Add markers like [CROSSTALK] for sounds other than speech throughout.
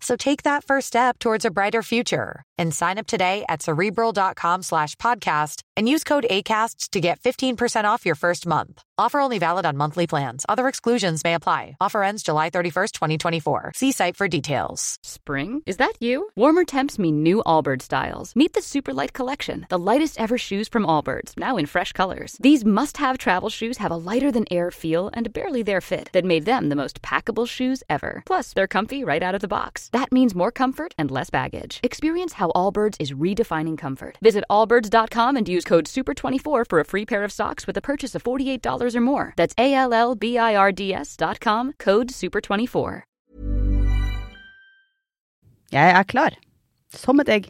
So take that first step towards a brighter future and sign up today at cerebral.com slash podcast and use code ACAST to get 15% off your first month. Offer only valid on monthly plans. Other exclusions may apply. Offer ends July 31st, 2024. See site for details. Spring? Is that you? Warmer temps mean new Allbirds styles. Meet the Superlight Collection, the lightest ever shoes from Allbirds, now in fresh colors. These must have travel shoes have a lighter than air feel and barely their fit that made them the most packable shoes ever. Plus, they're comfy right out of the box. That means more comfort and less baggage. Experience how Allbirds is redefining comfort. Visit allbirds.com and use code SUPER24 for a free pair of socks with a purchase of $48 or more. That's A L L B I R D S.com, code SUPER24. Jeg er klar. Som et egg.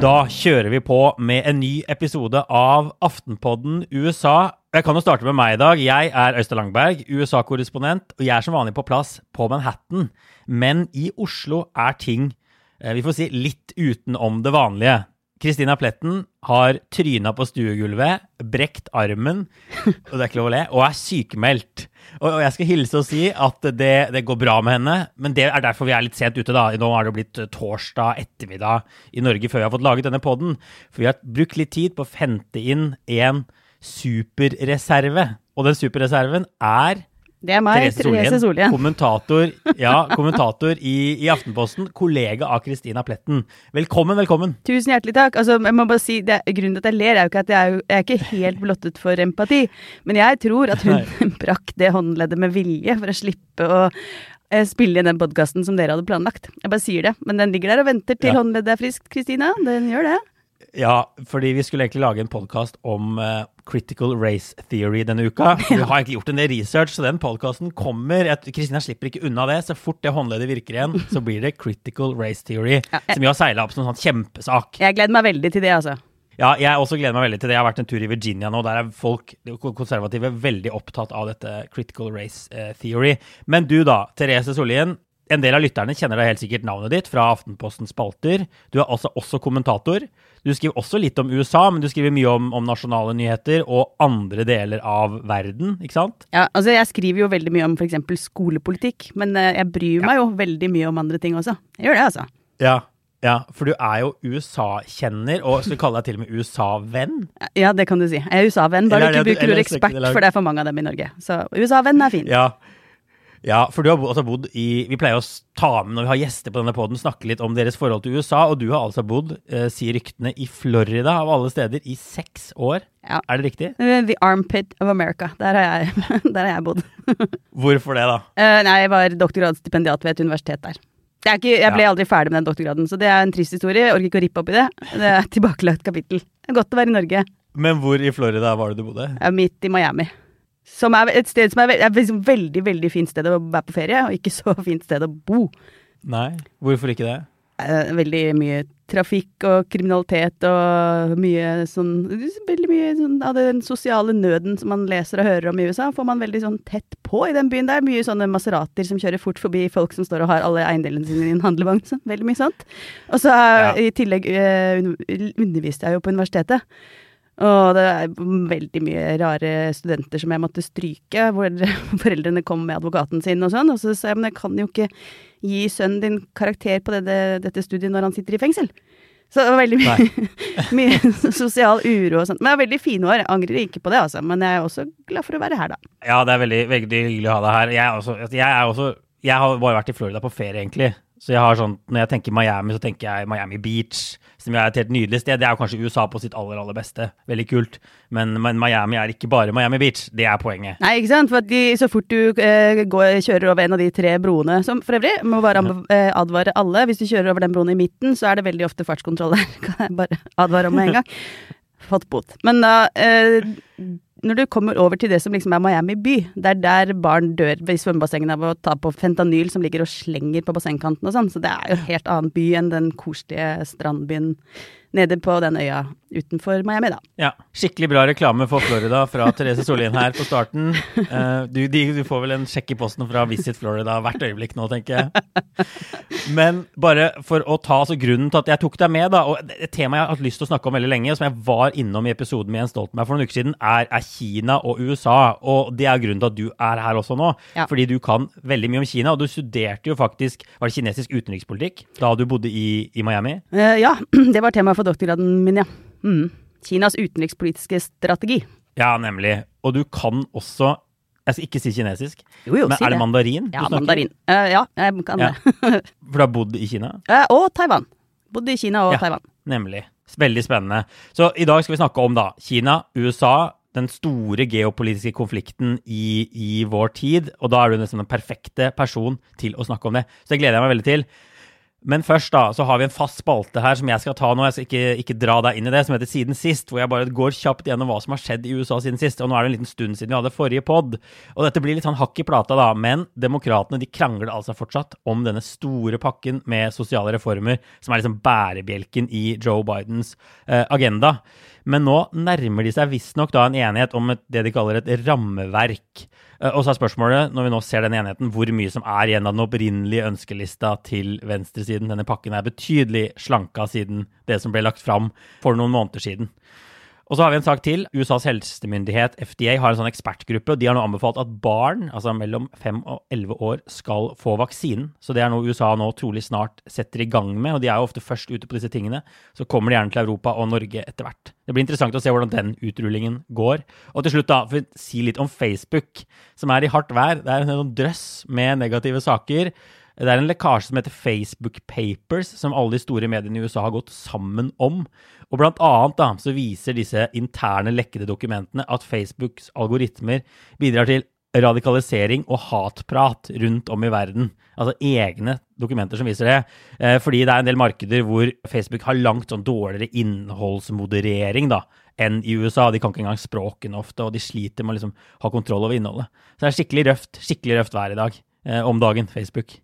Da kjører vi på med en ny episode av Aftenpodden USA. Jeg kan jo starte med meg i dag. Jeg er Øystein Langberg, USA-korrespondent, og jeg er som vanlig på plass på Manhattan. Men i Oslo er ting, eh, vi får si, litt utenom det vanlige. Kristina Pletten har tryna på stuegulvet, brekt armen, og det er ikke lov å le, og er sykemeldt. Og, jeg skal hilse og si at det, det, går bra med henne, men det er derfor vi er litt sent ute. da. Nå er det blitt torsdag ettermiddag i Norge før vi har fått laget denne podden. For vi har brukt litt tid på å hente inn en superreserve. Og den superreserven er Det er meg, Therese Solien. Kommentator, ja, kommentator i, i, Aftenposten, kollega av Kristina Pletten. Velkommen, velkommen. Tusen hjertelig takk. Altså, jeg må bare si, det, Grunnen til at jeg ler, er jo ikke at jeg er, jeg er ikke helt blottet for empati. Men jeg tror at hun [LAUGHS] brakk det håndleddet med vilje for å slippe å eh, spille inn den podkasten som dere hadde planlagt. Jeg bare sier det. Men den ligger der og venter til ja. håndleddet er friskt, Kristina. Den gjør det. Ja, fordi vi skulle egentlig lage en podkast om uh, critical race theory denne uka. [LAUGHS] Vi har egentlig gjort en del research, så den podkasten kommer. Kristina slipper ikke unna det. Så fort det håndleddet virker igjen, [LAUGHS] så blir det critical race theory. Ja, jeg, som vi har seila opp som en sånn kjempesak. Jeg gleder meg veldig til det, altså. Ja, jeg også gleder meg veldig til det. Jeg har vært en tur i Virginia nå. Der er folk konservative veldig opptatt av dette critical race uh, theory. Men du da, Therese Sollien en del av lytterne kjenner da helt sikkert navnet ditt fra Aftenpostens spalter. Du er altså også kommentator. Du skriver også litt om USA, men du skriver mye om, om, nasjonale nyheter og andre deler av verden, ikke sant? Ja, altså jeg skriver jo veldig mye om f.eks. skolepolitikk, men eh, jeg bryr meg ja. jo veldig mye om andre ting også. Jeg gjør det, altså. Ja, ja, for du er jo USA-kjenner, og skal vi kalle deg til og med USA-venn? Ja, det kan du si. Jeg er USA-venn, bare du ikke bruker ordet ekspert, for det er for mange av dem i Norge. Så USA-venn er fint. Ja, ja, for du har altså bodd i Vi pleier å ta med når vi har gjester på denne poden, snakke litt om deres forhold til USA. Og du har altså bodd, eh, sier ryktene, i Florida av alle steder i seks år. Ja. Er det riktig? The armpit of America. Der har jeg, [LAUGHS] der har jeg bodd. [LAUGHS] Hvorfor det, da? Uh, nei, jeg var doktorgradsstipendiat ved et universitet der. Ikke, jeg ble aldri ferdig med den doktorgraden, så det er en trist historie. Jeg orker ikke å rippe opp i det. Det er et tilbakelagt kapittel. Det er godt å være i Norge. Men hvor i Florida var det du bodde? Midt i Miami. Som er et sted som er, er liksom veldig, veldig fint sted å være på ferie, og ikke [LAUGHS] så fint sted å bo. Nei, hvorfor ikke det? Eh, veldig mye trafikk og kriminalitet og mye sånn Veldig mye sånn av den sosiale nøden som man leser og hører om i USA, får man veldig sånn tett på i den byen der. Mye sånne Maserater som kjører fort forbi folk som står og har alle eiendelene sine i en handlevogn. Sånn. Veldig mye sånt. Og så ja. i tillegg uh, underviste jeg jo på universitetet. Og det er veldig mye rare studenter som jeg måtte stryke, hvor [LAUGHS] foreldrene kom med advokaten sin og sånn. Og så sa jeg men jeg kan jo ikke gi sønnen din karakter på dette, dette studiet når han sitter i fengsel. Så det var veldig mye, [LAUGHS] mye [LAUGHS] sosial uro og sånt. Men det er veldig fine år. Jeg angrer ikke på det, altså. Men jeg er også glad for å være her, da. Ja, det er veldig, veldig hyggelig å ha deg her. Jeg, også, jeg, er også, jeg har bare vært i Florida på ferie, egentlig. Så jeg har sånn, når jeg tenker Miami, så tenker jeg Miami Beach, som er et helt nydelig sted. Det er jo kanskje USA på sitt aller, aller beste. Veldig kult. Men, men Miami er ikke bare Miami Beach. Det er poenget. Nei, ikke sant. For de, så fort du eh, går, kjører over en av de tre broene, som for øvrig må bare eh, advare alle, hvis du kjører over den broen i midten, så er det veldig ofte fartskontroll der. [LAUGHS] Kan jeg bare advare om med en gang. Fått bot. Men da eh, når du kommer over til det som liksom er Miami by, det er der barn dør i svømmebassengene av å ta på fentanyl som ligger og slenger på bassengkanten og sånn, så det er jo en helt annen by enn den koselige strandbyen nede på den øya utenfor Miami, da. Ja, Skikkelig bra reklame for Florida fra Therese Sollien her på starten. Eh, du, du får vel en sjekk i posten fra Visit Florida hvert øyeblikk nå, tenker jeg. Men bare for å ta altså, grunnen til at jeg tok deg med, da, og et tema jeg har hatt lyst til å snakke om veldig lenge, som jeg var innom i episoden med Jens Stoltenberg for noen uker siden, er, er Kina og USA. Og det er grunnen til at du er her også nå. Ja. Fordi du kan veldig mye om Kina, og du studerte jo faktisk var det kinesisk utenrikspolitikk da du bodde i, i Miami. Uh, ja, [CLEARS THROAT] det var temaet for doktorgraden min, ja. Mm. Kinas utenrikspolitiske strategi. Ja, nemlig. Og du kan også Jeg skal ikke si kinesisk, Jo, jo, men si er det det. mandarin? Ja, du snakker? mandarin. Uh, ja, jeg kan Ja. det. [LAUGHS] For du har bodd i Kina? Uh, og Taiwan. Bodde i Kina og Ja. Taiwan. Nemlig. Veldig spennende. Så i dag skal vi snakke om da Kina, USA, den store geopolitiske konflikten i, i vår tid. Og da er du nesten den perfekte person til å snakke om det. Så det gleder jeg meg veldig til. Men først da, så har vi en fast spalte her som jeg skal ta nå. Jeg skal ikke, ikke dra deg inn i det, som heter Siden sist, hvor jeg bare går kjapt gjennom hva som har skjedd i USA siden sist. Og nå er det en liten stund siden vi hadde forrige pod. Og dette blir litt sånn hakk i plata, da. Men demokratene de krangler altså fortsatt om denne store pakken med sosiale reformer, som er liksom bærebjelken i Joe Bidens eh, agenda. Men nå nærmer de seg visstnok da en enighet om et, det de kaller et rammeverk. Eh, Og så er spørsmålet, når vi nå ser den enigheten, hvor mye som er igjen av den opprinnelige ønskelista til venstresiden. Denne pakken er betydelig slanka siden det som ble lagt fram for noen måneder siden. Og så har vi en sak til. USAs helsemyndighet, FDA, har en sånn ekspertgruppe, og de har nå anbefalt at barn, altså mellom 5 og 11 år, skal få vaksinen. Så det er noe USA nå trolig snart setter i gang med, og de er jo ofte først ute på disse tingene. Så kommer de gjerne til Europa og Norge etter hvert. Det blir interessant å se hvordan den utrullingen går. Og til slutt, da, for å si litt om Facebook, som er i hardt vær. Det er en sånn drøss med negative saker. Det er en lekkasje som heter Facebook Papers, som alle de store mediene i USA har gått sammen om. Og blant annet da, så viser disse interne lekkede dokumentene at Facebooks algoritmer bidrar til radikalisering og hatprat rundt om i verden. Altså egne dokumenter som viser det. Eh, fordi det er en del markeder hvor Facebook har langt sånn dårligere innholdsmoderering da, enn i USA. De kan ikke engang språkene ofte, og de sliter med å liksom ha kontroll over innholdet. Så det er skikkelig røft, skikkelig røft vær i dag. Eh, om dagen, Facebook.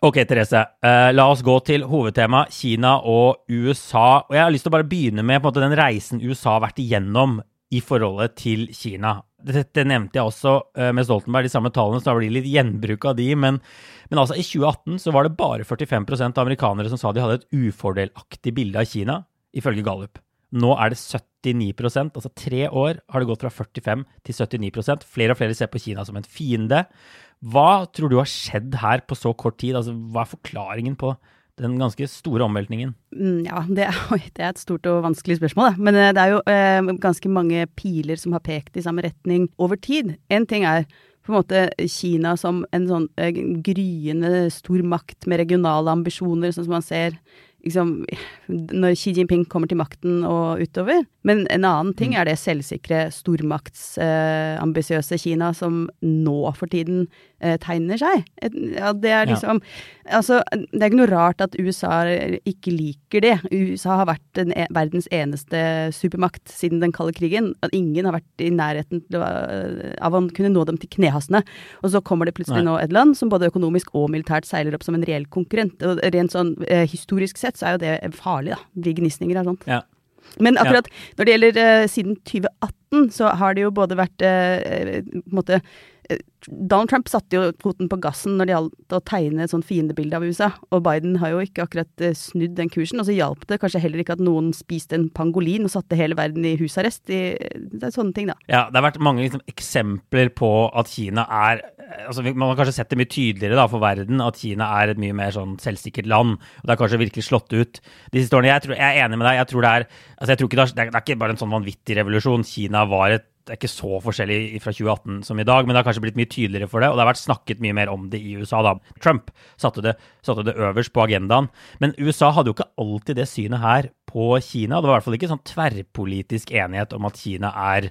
Ok, Therese. Uh, la oss gå til hovedtema Kina og USA. Og jeg har lyst til å bare begynne med måte, den reisen USA har vært igjennom i forholdet til Kina. Dette nevnte jeg også eh, med Stoltenberg, de samme tallene, så da blir det litt gjenbruk av de. Men, men altså, i 2018 så var det bare 45% av amerikanere som sa de hadde et ufordelaktig bilde av Kina, ifølge Gallup. Nå er det 79% altså tre år har det gått fra 45 til 79% Flere og flere ser på Kina som en fiende. Hva tror du har skjedd her på så kort tid? Altså, hva er forklaringen på den ganske store omveltningen? Mm, Ja, det er, [LAUGHS] det er et stort og vanskelig spørsmål, da. Men eh, det er jo eh, ganske mange piler som har pekt i samme retning over tid. En ting er på en måte Kina som en sånn eh, gryende stor makt med regionale ambisjoner, sånn som man ser liksom, når Xi Jinping kommer til makten og utover. Men en annen ting er det selvsikre, stormaktsambisiøse Kina som nå for tiden eh, tegner seg. Et, ja, det er Ja. liksom Altså, det er ikke noe rart at USA ikke liker det. USA har vært den e verdens eneste supermakt siden den kalde krigen. At ingen har vært i nærheten til av å kunne nå dem til knehasene. Og så kommer det plutselig Nei. nå et land som både økonomisk og militært seiler opp som en reell konkurrent. Og rent sånn eh, historisk sett så er jo det farlig, da. Blir gnisninger og sånt. Ja. Men akkurat når det gjelder uh, siden 2018, så har det jo både vært uh, på en måte Donald Trump satte jo foten på gassen når det gjaldt å tegne et sånt fiendebilde av USA, og Biden har jo ikke akkurat eh, snudd den kursen. Og så hjalp det kanskje heller ikke at noen spiste en pangolin og satte hele verden i husarrest. Det er sånne ting, da. Ja, det har vært mange liksom, eksempler på at Kina er altså, Man har kanskje sett det mye tydeligere da, for verden at Kina er et mye mer sånn selvsikkert land. og Det har kanskje virkelig slått ut de siste årene. Jeg, tror, jeg er enig med deg. Jeg tror det er altså, jeg tror ikke det, er, det er ikke bare en sånn vanvittig revolusjon. Kina var et det er ikke så forskjellig fra 2018 som i dag, men det har kanskje blitt mye tydeligere for det, og det har vært snakket mye mer om det i USA da. Trump satte det, satte det øverst på agendaen. Men USA hadde jo ikke alltid det synet her på Kina. Det var i hvert fall ikke sånn tverrpolitisk enighet om at Kina er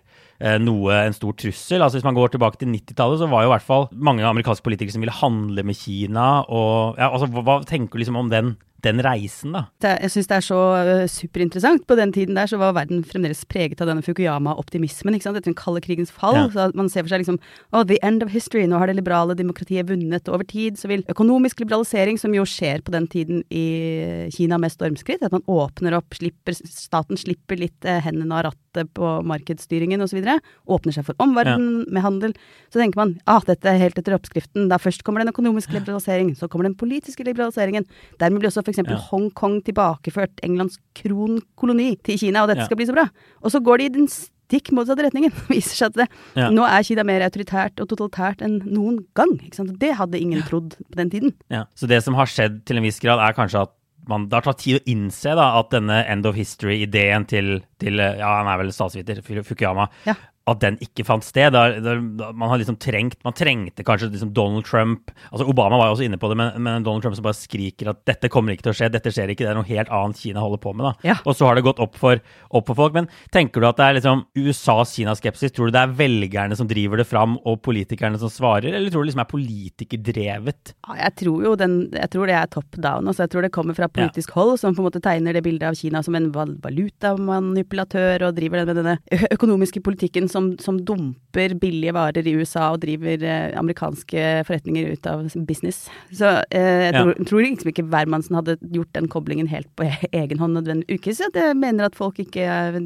noe, en stor trussel. Altså Hvis man går tilbake til 90-tallet, så var jo i hvert fall mange amerikanske politikere som ville handle med Kina. og ja, altså, hva, hva tenker du liksom om den den reisen, da? Jeg syns det er så uh, superinteressant. På den tiden der så var verden fremdeles preget av denne Fukuyama-optimismen. ikke sant? Etter den kalde krigens fall. Ja. Så man ser for seg liksom oh, the end of history. Nå har det liberale demokratiet vunnet. Over tid så vil økonomisk liberalisering, som jo skjer på den tiden i Kina med stormskritt, at man åpner opp, slipper, staten slipper litt eh, hendene av rattet på markedsstyringen osv., åpner seg for omverdenen ja. med handel, så tenker man ah, dette er helt etter oppskriften. Da først kommer den økonomiske liberaliseringen, så kommer den politiske liberaliseringen. Dermed blir også f.eks. Ja. Hongkong tilbakeført Englands kronkoloni til Kina, og dette ja. skal bli så bra. Og så går de i den stikk motsatte retningen. [LAUGHS] viser seg at det, ja. nå er Kina mer autoritært og totalitært enn noen gang. Det hadde ingen trodd på den tiden. Ja. Så det som har skjedd til en viss grad, er kanskje at man, det har tatt tid å innse da, at denne end of history-ideen til, til, ja, han er vel statsviter, Fukuyama, ja at den ikke fant sted. Der, der, man har liksom trengt, man trengte kanskje liksom Donald Trump altså Obama var jo også inne på det, men, men, Donald Trump som bare skriker at dette kommer ikke til å skje, dette skjer ikke, det er noe helt annet Kina holder på med. da. Ja. Og så har det gått opp for, opp for, folk. Men tenker du at det er liksom USAs Kina-skepsis? Tror du det er velgerne som driver det fram, og politikerne som svarer, eller tror du det liksom er politikerdrevet? Ja, jeg tror jo den, jeg tror det er top down. Altså jeg tror det kommer fra politisk ja. hold, som på en måte tegner det bildet av Kina som en valutamanipulatør og driver med denne økonomiske politikken som som, som, dumper billige varer i USA og driver eh, amerikanske forretninger ut av business. Så eh, jeg tror, ja. tror liksom ikke hvermannsen hadde gjort den koblingen helt på [LAUGHS] egen hånd nødvendigvis. Ikke jeg mener at folk ikke eh,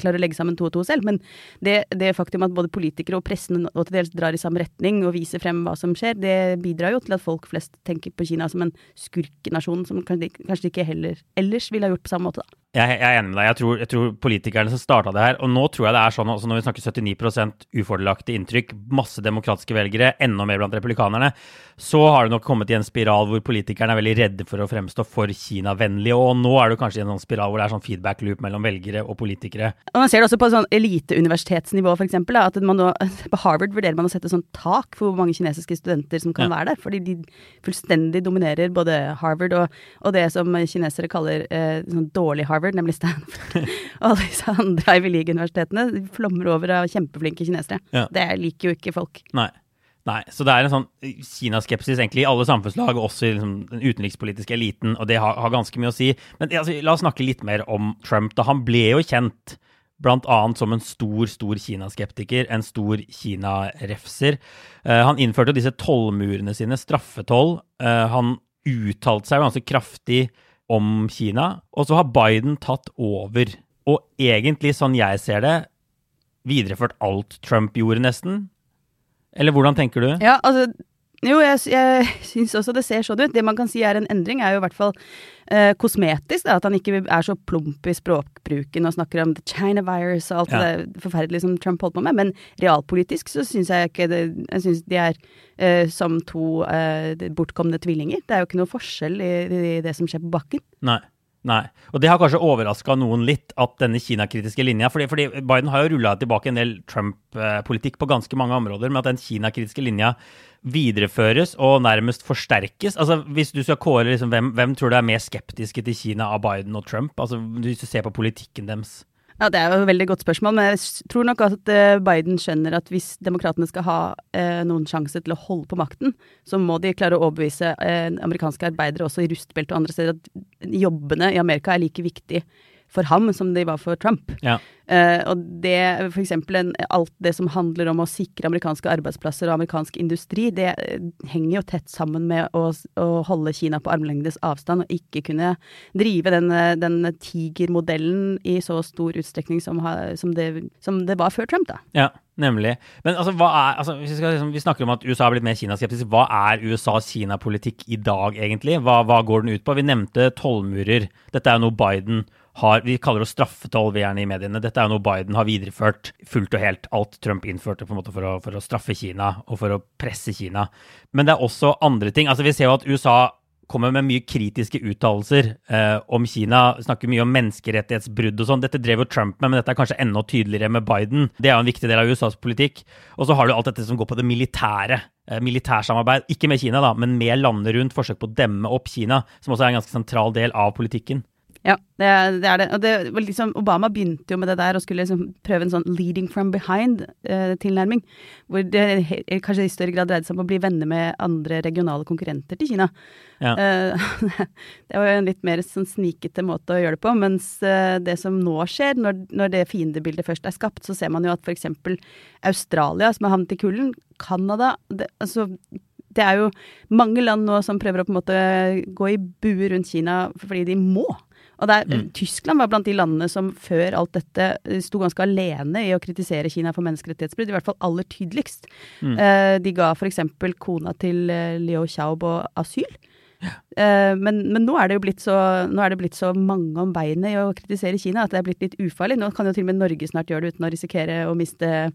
klarer å legge sammen to og to selv, men det, det faktum at både politikere og pressen og til dels drar i samme retning og viser frem hva som skjer, det bidrar jo til at folk flest tenker på Kina som en skurkenasjon som kanskje, kanskje ikke heller ellers ville ha gjort på samme måte, da. Jeg, jeg er enig med deg. Jeg tror, jeg tror politikerne som starta det her Og nå tror jeg det er sånn, også når vi snakker 79 ufordelaktig inntrykk, masse demokratiske velgere, enda mer blant republikanerne, så har det nok kommet i en spiral hvor politikerne er veldig redde for å fremstå for Kina-vennlige. Og nå er du kanskje i en sånn spiral hvor det er sånn feedback loop mellom velgere og politikere. Og Man ser det også på sånn eliteuniversitetsnivå, f.eks. At man nå, [LAUGHS] på Harvard vurderer man å sette sånn tak for hvor mange kinesiske studenter som kan ja. være der. Fordi de fullstendig dominerer både Harvard og, og det som kinesere kaller eh, sånn dårlig Harvard Harvard, nemlig Stanford, [LAUGHS] og alle disse andre Ivy League-universitetene flommer over av kjempeflinke kinesere. Ja. Det liker jo ikke folk. Nei. Nei, så det er en sånn Kina-skepsis egentlig i alle samfunnslag, også i liksom, den utenrikspolitiske eliten, og det har, har ganske mye å si. Men altså, la oss snakke litt mer om Trump. da Han ble jo kjent bl.a. som en stor, stor Kina-skeptiker, en stor Kina-refser. Uh, han innførte disse tollmurene sine, straffetoll. Uh, han uttalte seg ganske kraftig om Kina, og så har Biden tatt over. Og egentlig, sånn jeg ser det, videreført alt Trump gjorde, nesten. Eller hvordan tenker du? Ja, altså jo, jeg, jeg [LAUGHS] syns også det ser sånn ut. Det man kan si er en endring, er jo i hvert fall eh, kosmetisk. Da, at han ikke er så plump i språkbruken og snakker om the China virus og alt ja. det forferdelige som Trump holdt på med. Men realpolitisk så syns jeg ikke det Jeg syns de er eh, som to eh, bortkomne tvillinger. Det er jo ikke noe forskjell i, i det som skjer på bakken. Nei. Nei. Og det har kanskje overraska noen litt, at denne Kina-kritiske linja fordi, fordi, Biden har jo rulla tilbake en del Trump-politikk på ganske mange områder, men at den Kina-kritiske linja videreføres og nærmest forsterkes. Altså, Hvis du skal kåre liksom, hvem, hvem tror du er mer skeptiske til Kina av Biden og Trump? Altså, Hvis du ser på politikken deres. Ja, Det er jo et veldig godt spørsmål, men jeg tror nok at eh, Biden skjønner at hvis demokratene skal ha eh, noen sjanse til å holde på makten, så må de klare å overbevise eh, amerikanske arbeidere også i rustbeltet og andre steder at jobbene i Amerika er like viktige for ham som de var for Trump. Ja. Uh, og det for eksempel alt det som handler om å sikre amerikanske arbeidsplasser og amerikansk industri, det uh, henger jo tett sammen med å, å holde Kina på armlengdes avstand og ikke kunne drive den, uh, den tigermodellen i så stor utstrekning som, ha, som, det, som, det, var før Trump, da. Ja. Nemlig. Men altså, hva er, altså, vi, skal, liksom, vi, snakker om at USA har blitt mer Kina-skeptisk. Hva er USAs Kina-politikk i dag, egentlig? Hva, hva, går den ut på? Vi nevnte tollmurer. Dette er jo noe Biden har Vi kaller det straffetoll, vi gjerne i mediene. Dette er jo noe Biden har videreført fullt og helt. Alt Trump innførte på en måte for å, for å straffe Kina og for å presse Kina. Men det er også andre ting. Altså Vi ser jo at USA kommer med mye kritiske uttalelser eh, om Kina. Snakker mye om menneskerettighetsbrudd og sånn. Dette drev jo Trump med, men dette er kanskje enda tydeligere med Biden. Det er jo en viktig del av USAs politikk. Og så har du alt dette som går på det militære. Eh, militærsamarbeid. Ikke med Kina, da, men med landene rundt. Forsøk på å demme opp Kina, som også er en ganske sentral del av politikken. Ja, det er det. Er det. Og det var liksom, Obama begynte jo med det der og skulle liksom prøve en sånn 'leading from behind'-tilnærming. hvor det kanskje i større grad dreide seg om å bli venner med andre regionale konkurrenter til Kina. Ja. Eh, [LAUGHS] det var jo en litt mer sånn snikete måte å gjøre det på. Mens eh, det som nå skjer, når, når det fiendebildet først er skapt, så ser man jo at f.eks. Australia, som har havnet i kulden, Canada det, altså, det er jo mange land nå som prøver å på en måte gå i bue rundt Kina fordi de må. Og der, Mm. Tyskland var blant de landene som før alt dette eh, sto ganske alene i å kritisere Kina for menneskerettighetsbrudd, i hvert fall aller tydeligst. Mm. Eh, de ga f.eks. kona til eh, Liu Xiaobo asyl. Eh, men, men nå, er det jo blitt så, er det blitt så mange om beinet i å kritisere Kina at det er blitt litt ufarlig. Nå kan jo til og med Norge snart gjøre det uten å risikere å miste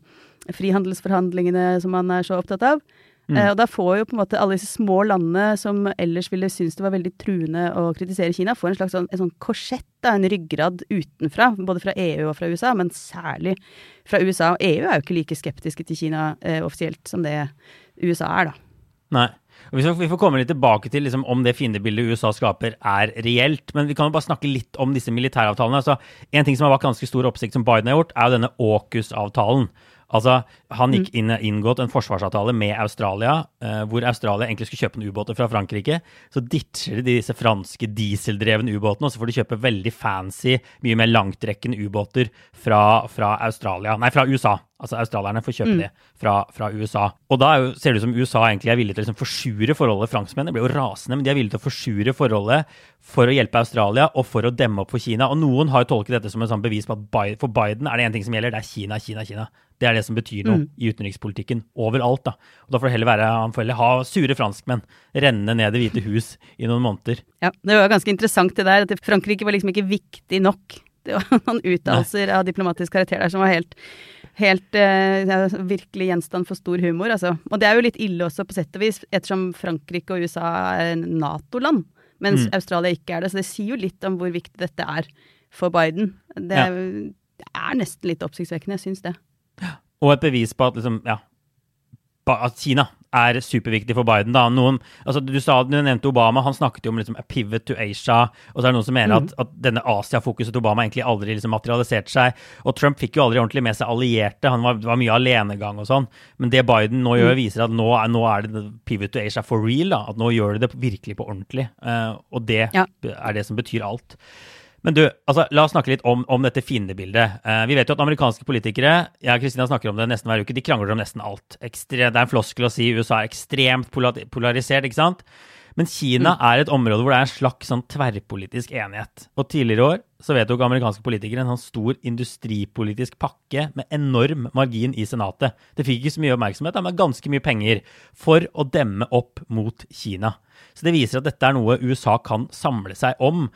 frihandelsforhandlingene som man er så opptatt av. Mm. Eh, og da får jo på en måte alle disse små landene som ellers ville synes det var veldig truende å kritisere Kina, får en slags sånn, en sånn korsett, da, en ryggrad utenfra, både fra EU og fra USA, men særlig fra USA. Og EU er jo ikke like skeptiske til Kina eh, offisielt som det USA er, da. Nei. Og vi, får, vi får komme litt tilbake til liksom, om det fiendebildet USA skaper, er reelt. Men vi kan jo bare snakke litt om disse militæravtalene. Altså, en ting som har vært ganske stor oppsikt, som Biden har gjort, er jo denne AUKUS-avtalen. Altså, Han gikk inn inngått en forsvarsavtale med Australia, eh, hvor Australia egentlig skulle kjøpe noen ubåter fra Frankrike. Så ditcher de disse franske dieseldrevne ubåtene, og så får de kjøpe veldig fancy, mye mer langtrekkende ubåter fra, fra Australia, nei, fra USA. Altså Australierne får kjøpe det fra, fra USA. Og da jo, ser det ut som USA egentlig er villig til å liksom forsure forholdet. Franskmennene blir jo rasende, men de er villige til å forsure forholdet for å hjelpe Australia og for å demme opp for Kina. Og noen har jo tolket dette som en sånn bevis på at Biden, for Biden er det én ting som gjelder, det er Kina, Kina, Kina. Det er det som betyr noe i utenrikspolitikken overalt. da. Og da får det heller være, Han får heller ha sure franskmenn renne ned Det hvite hus i noen måneder. Ja, det var ganske interessant det der, at Frankrike var liksom ikke viktig nok. Det var [LAUGHS] noen uttalelser av diplomatisk karakter der som var helt, helt eh, virkelig gjenstand for stor humor, altså. Og det er jo litt ille også, på sett og vis, ettersom Frankrike og USA er Nato-land, mens Mm. Australia ikke er det. Så det sier jo litt om hvor viktig dette er for Biden. Det, Ja. det er nesten litt oppsiktsvekkende, jeg syns det. Og et bevis på at liksom, ja, at Kina er superviktig for Biden. da. Noen, altså Du sa, du nevnte Obama, han snakket jo om liksom, a pivot to Asia. Og så er det noen som mener at, at denne Asia-fokuset til Obama egentlig aldri liksom, materialiserte seg. Og Trump fikk jo aldri ordentlig med seg allierte. Han var, var mye alenegang og sånn. Men det Biden nå gjør, viser at nå nå er det pivot to Asia for real. da, At nå gjør de det virkelig på ordentlig. Uh, og det Ja. er det som betyr alt. Men du, altså, la oss snakke litt om, om dette fiendebildet. Eh, vi vet jo at amerikanske politikere jeg og Kristina snakker om det nesten hver uke, de krangler om nesten alt. Ekstre, det er en floskel å si USA er ekstremt polarisert, ikke sant? Men Kina er et område hvor det er en slags sånn tverrpolitisk enighet. Og tidligere i år så vedtok amerikanske politikere en sånn stor industripolitisk pakke med enorm margin i Senatet. Det fikk ikke så mye oppmerksomhet, men ganske mye penger for å demme opp mot Kina. Så det viser at dette er noe USA kan samle seg om.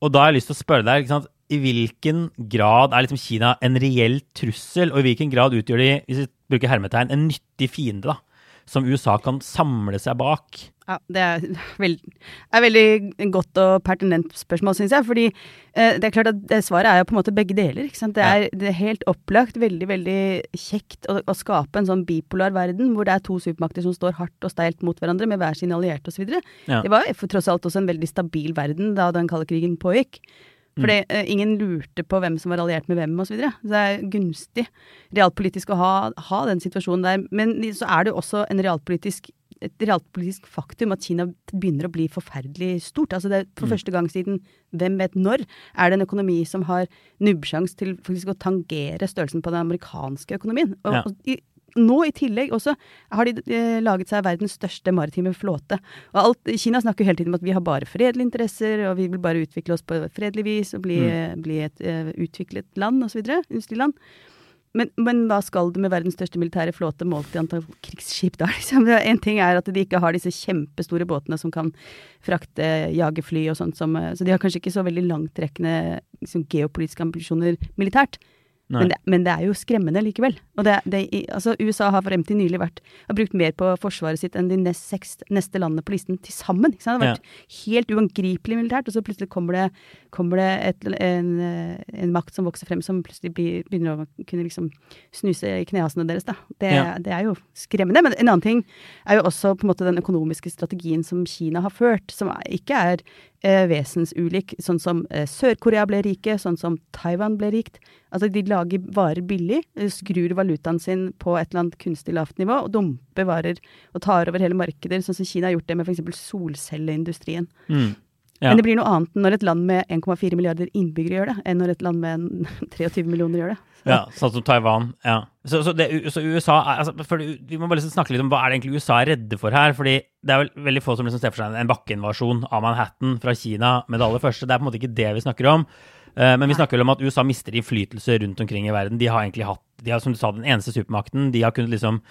Og da har jeg lyst til å spørre deg, i hvilken grad er liksom Kina en reell trussel, og i hvilken grad utgjør de, hvis vi bruker hermetegn, en nyttig fiende da, som USA kan samle seg bak? Ja, det er, [LAUGHS] veld, er veldig godt og pertinent spørsmål, syns jeg. Fordi eh, det er klart at svaret er jo på en måte begge deler. ikke sant? Det er, det er helt opplagt veldig veldig kjekt å, å skape en sånn bipolar verden, hvor det er to supermakter som står hardt og steilt mot hverandre med hver sin allierte osv. Ja. Det var jo for tross alt også en veldig stabil verden da den kalde krigen pågikk. Fordi eh, ingen lurte på hvem som var alliert med hvem osv. Så, videre. så det er gunstig realpolitisk å ha, ha den situasjonen der. Men så er det jo også en realpolitisk et realpolitisk faktum at Kina begynner å bli forferdelig stort. Altså det For første gang siden hvem vet når er det en økonomi som har nubbsjans til faktisk å tangere størrelsen på den amerikanske økonomien. Og, Ja. og i, nå i tillegg også har de de laget seg verdens største maritime flåte. Og alt, Kina snakker hele tiden om at vi har bare fredelige interesser, og vi vil bare utvikle oss på fredelig vis og bli, mm. bli et uh, utviklet land osv. Industriland. Men, men hva skal du med verdens største militære flåte målt i antall krigsskip da? [LAUGHS] Liksom? En ting er at de ikke har disse kjempestore båtene som kan frakte jagerfly og sånt, som, eh, så de har kanskje ikke så veldig langtrekkende liksom, geopolitiske ambisjoner militært. Men det, men det, er jo skremmende likevel. Og det, det, altså USA har frem til nylig vært, har brukt mer på forsvaret sitt enn de nest seks, neste landene på listen til sammen. Det har vært ja. helt uangripelig militært, og så plutselig kommer det, kommer det et, en, en, makt som vokser frem, som plutselig blir, begynner å kunne liksom snuse i knehasene deres. Da. Det, ja. det, er jo skremmende. Men en annen ting er jo også på en måte den økonomiske strategien som Kina har ført, som ikke er eh, vesensulik, sånn som eh, Sør-Korea ble rike, sånn som Taiwan ble rikt. Altså de lager varer billig, eh, skrur valutaen sin på et eller annet kunstig lavt nivå og dumper varer og tar over hele markeder, sånn som Kina har gjort det med f.eks. solcelleindustrien. Mm. Ja. Men det blir noe annet når et land med 1,4 milliarder innbyggere gjør det, enn når et land med 23 [LAUGHS] millioner gjør det. Ja, sånn som Taiwan. ja. Så, så, det, så USA er, altså, Vi må bare liksom snakke litt om hva er det egentlig USA er redde for her. fordi det er vel veldig få som liksom ser for seg en bakkeinvasjon av Manhattan fra Kina med det aller første. Det er på en måte ikke det vi snakker om. Uh, men vi snakker vel om at USA mister innflytelse rundt omkring i verden. De har egentlig hatt, de har som du sa, den eneste supermakten. De har kunnet liksom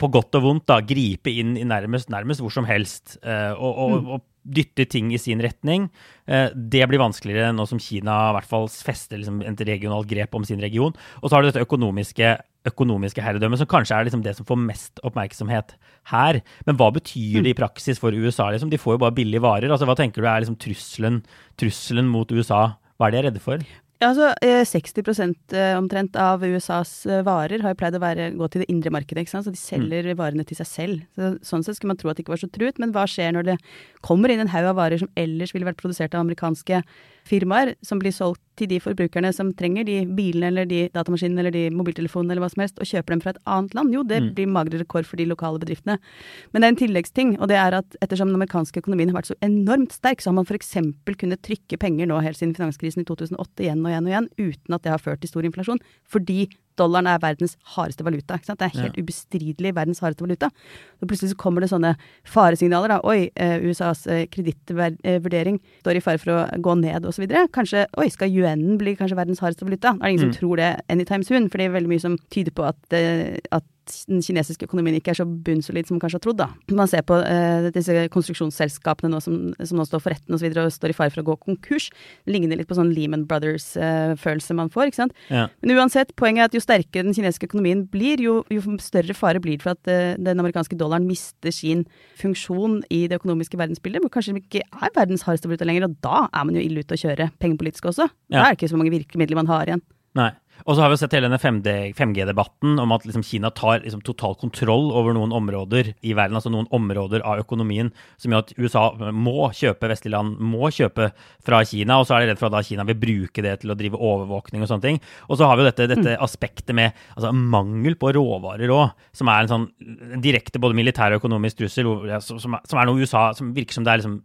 på godt og vondt da, gripe inn i nærmest, nærmest hvor som helst. Uh, og, og, mm. og dytte ting i sin retning. Eh, det blir vanskeligere nå som Kina i hvert fall fester liksom et regionalt grep om sin region. Og så har du dette økonomiske, økonomiske herredømmet, som kanskje er liksom det som får mest oppmerksomhet her. Men hva betyr det i praksis for USA? Liksom? De får jo bare billige varer. Altså, hva tenker du er liksom trusselen, trusselen mot USA? Hva er de redde for? Ja, altså 60 eh, eh, omtrent av USAs varer har jo pleid å være, gå til det indre markedet. ikke sant? Så de selger mm. varene til seg selv. Så, sånn sett skulle man tro at det ikke var så truet. Men hva skjer når det kommer inn en haug av varer som ellers ville vært produsert av amerikanske firmaer, som blir solgt til de forbrukerne som trenger de bilene eller de datamaskinene eller de mobiltelefonene eller hva som helst, og kjøper dem fra et annet land? Jo, det mm. blir magre rekord for de lokale bedriftene. Men det er en tilleggsting, og det er at ettersom den amerikanske økonomien har vært så enormt sterk, så har man f.eks. kunnet trykke penger nå helt siden finanskrisen i 2008 igjen og igjen og igjen, uten at det har ført til stor inflasjon, fordi dollaren er verdens hardeste valuta. ikke sant? Det er helt ja. ubestridelig verdens hardeste valuta. Så plutselig så kommer det sånne faresignaler. da, Oi, eh, USAs eh, kredittvurdering står i fare for å gå ned osv. Kanskje oi, skal yuenen bli kanskje verdens hardeste valuta? Det er ingen mm. som tror det anytime soon, for det er veldig mye som tyder på at, eh, at den kinesiske økonomien ikke er så bunnsolid som man kanskje har trodd. da. Man ser på eh, disse konstruksjonsselskapene nå som, som, nå står for retten osv. Og, så og står i fare for å gå konkurs. Det ligner litt på sånn Lehman Brothers-følelse eh, man får. ikke sant? Ja. Men uansett, poenget er at jo sterkere den kinesiske økonomien blir, jo, jo større fare blir det for at eh, den amerikanske dollaren mister sin funksjon i det økonomiske verdensbildet. Hvor kanskje den ikke er verdens hardeste valuta lenger, og da er man jo ille ute å kjøre pengepolitisk også. Ja. Da er det ikke så mange virkemidler man har igjen. Nei. Og så har vi sett hele denne 5G-debatten om at liksom Kina tar liksom total kontroll over noen områder i verden, altså noen områder av økonomien, som gjør at USA må kjøpe vestlige land, må kjøpe fra Kina. Og så er de redd for at da Kina vil bruke det til å drive overvåkning og sånne ting. Og så har vi jo dette, dette mm. aspektet med altså, mangel på råvarer òg, som er en sånn direkte både militær og økonomisk trussel, som, som, er noe USA som virker som det er liksom